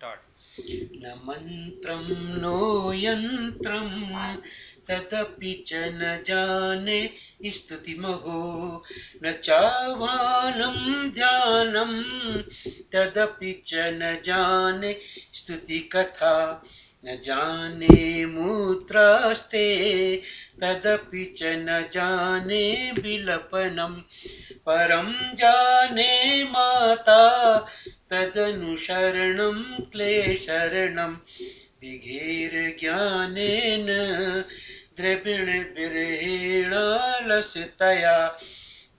न मन्त्रं नो यन्त्रं, तदपि च न जाने स्तुतिमहो। न चाह्वानं ध्यानं, तदपि च न जाने स्तुतिकथा। न जाने मूत्रास्ते, तदपि च न जाने विलपनम्। परं जाने माता तदनुशरणं क्लेशरणं विघेर्ज्ञानेन द्रविणविरहेण लसतया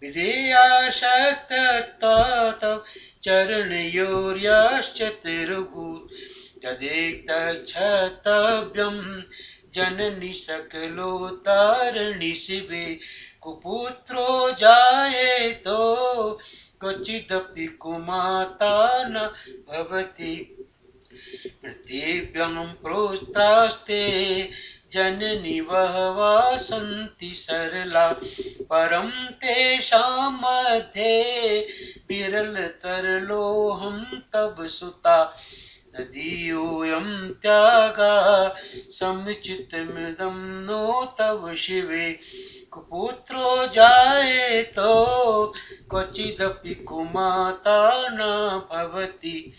विधेयाशक्तता चरणयोर्याश्चतुर्भूत् तदेतच्छतव्यम् जननि सकलोतारणि शिवे। कुपुत्रो जायेतो। क्वचिदपि कुमाता न भवति। पृथिव्यां प्रोस्तास्ते जननि बहवा सन्ति सरला। परं तेषां मध्ये विरलतरलोऽहं तव सुता। तदीयोऽयं त्यागा, समुचितमिदं नो तव शिवे। कुपुत्रो जायेतो, क्वचिदपि कुमाता न भवति।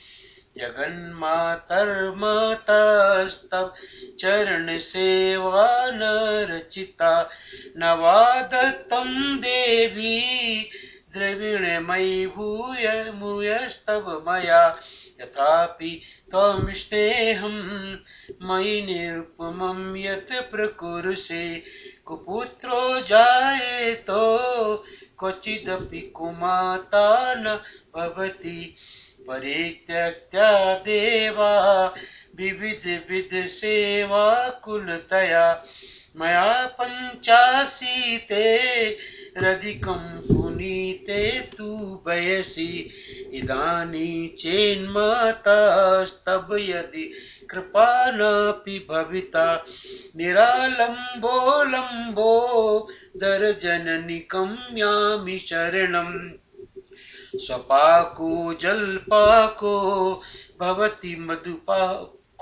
जगन्मातर्मातस्तव चरणसेवा न रचिता। न वा दत्तं देवी, द्रविणमयि भूय भूयस्तव मया। तथापि त्वं स्नेहं मयि निरुपमं यत् प्रकुरुषे। कुपुत्रो जायेतो, क्वचिदपि कुमाता न भवति। परित्यक्त्या देवा विविधविधसेवा कुलतया। मया पञ्चाशीते रधिकं पुनीते तु वयसि इदानीं चेन्मातास्तव यदि कृपा भविता। निरालम्बो लम्बो दरजननिकं यामि शरणम् स्वपाको, जल्पाको, भवति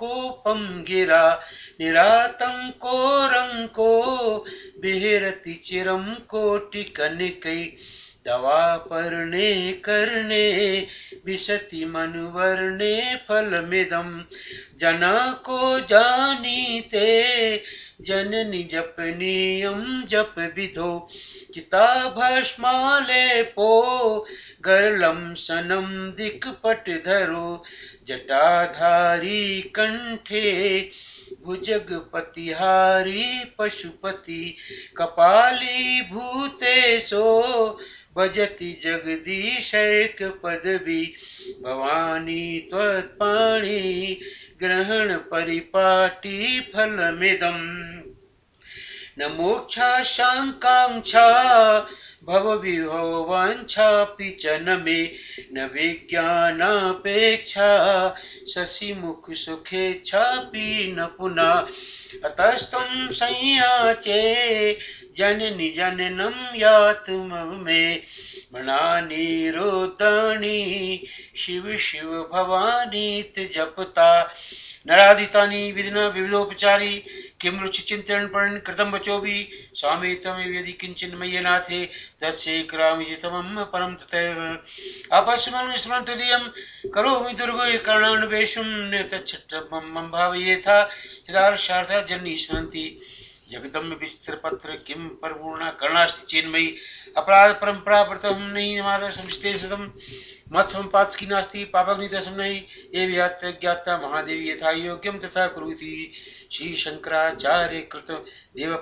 मधुपाकोपं गिरा निरातंको रंको बिहरति चिरम कोटि चिरं दवा परणे कर्णे विशति मनुवर्णे फलमिदं। जना को जानीते, जननि जपनीयं जप विधो। चिताभस्मालेपो गरलं सनं दिक्पटधरो जटाधारी कण्ठे भुजगपतिहारी पशुपति। कपाली भूते सो, भजति जगदीशैक पदवी। भवानी त्वत्पाणि ग्रहण परिपाटी फलमिदम्। न मोक्षा भवविभवाञ्छापि च न मे, न विज्ञानापेक्षा। शशिमुखसुखेच्छापि न पुनः। अतस्तं संयाचे, जननि जननं यातुमे मनानिरोतानि शिव शिव भवानीत जपता। नरादितानि विधिना विविधोपचारी, किं रुचिचिन्तयन् पठन् कृतं वचोभिः। स्वामी त्वमेव यदि किञ्चिन् मय्यनाथे तत्सेकरामि तमं परं तथैव अपस्मरन् स्मरन् तदीयं करोमि दुर्गो कर्णानुवेशं तच्छट्टं भावयेथा यदार्शार्थ जन्नी स्मरन्ति जगदम्ब विचित्रपत्र किं परपूर्णा चेन्मयि अपराध नहीं संपात की नास्ति पापग्नित नहीं ये व्यात ज्ञाता महादेवी यथा तथा कुरुति श्री शंकराचार्य कृत देव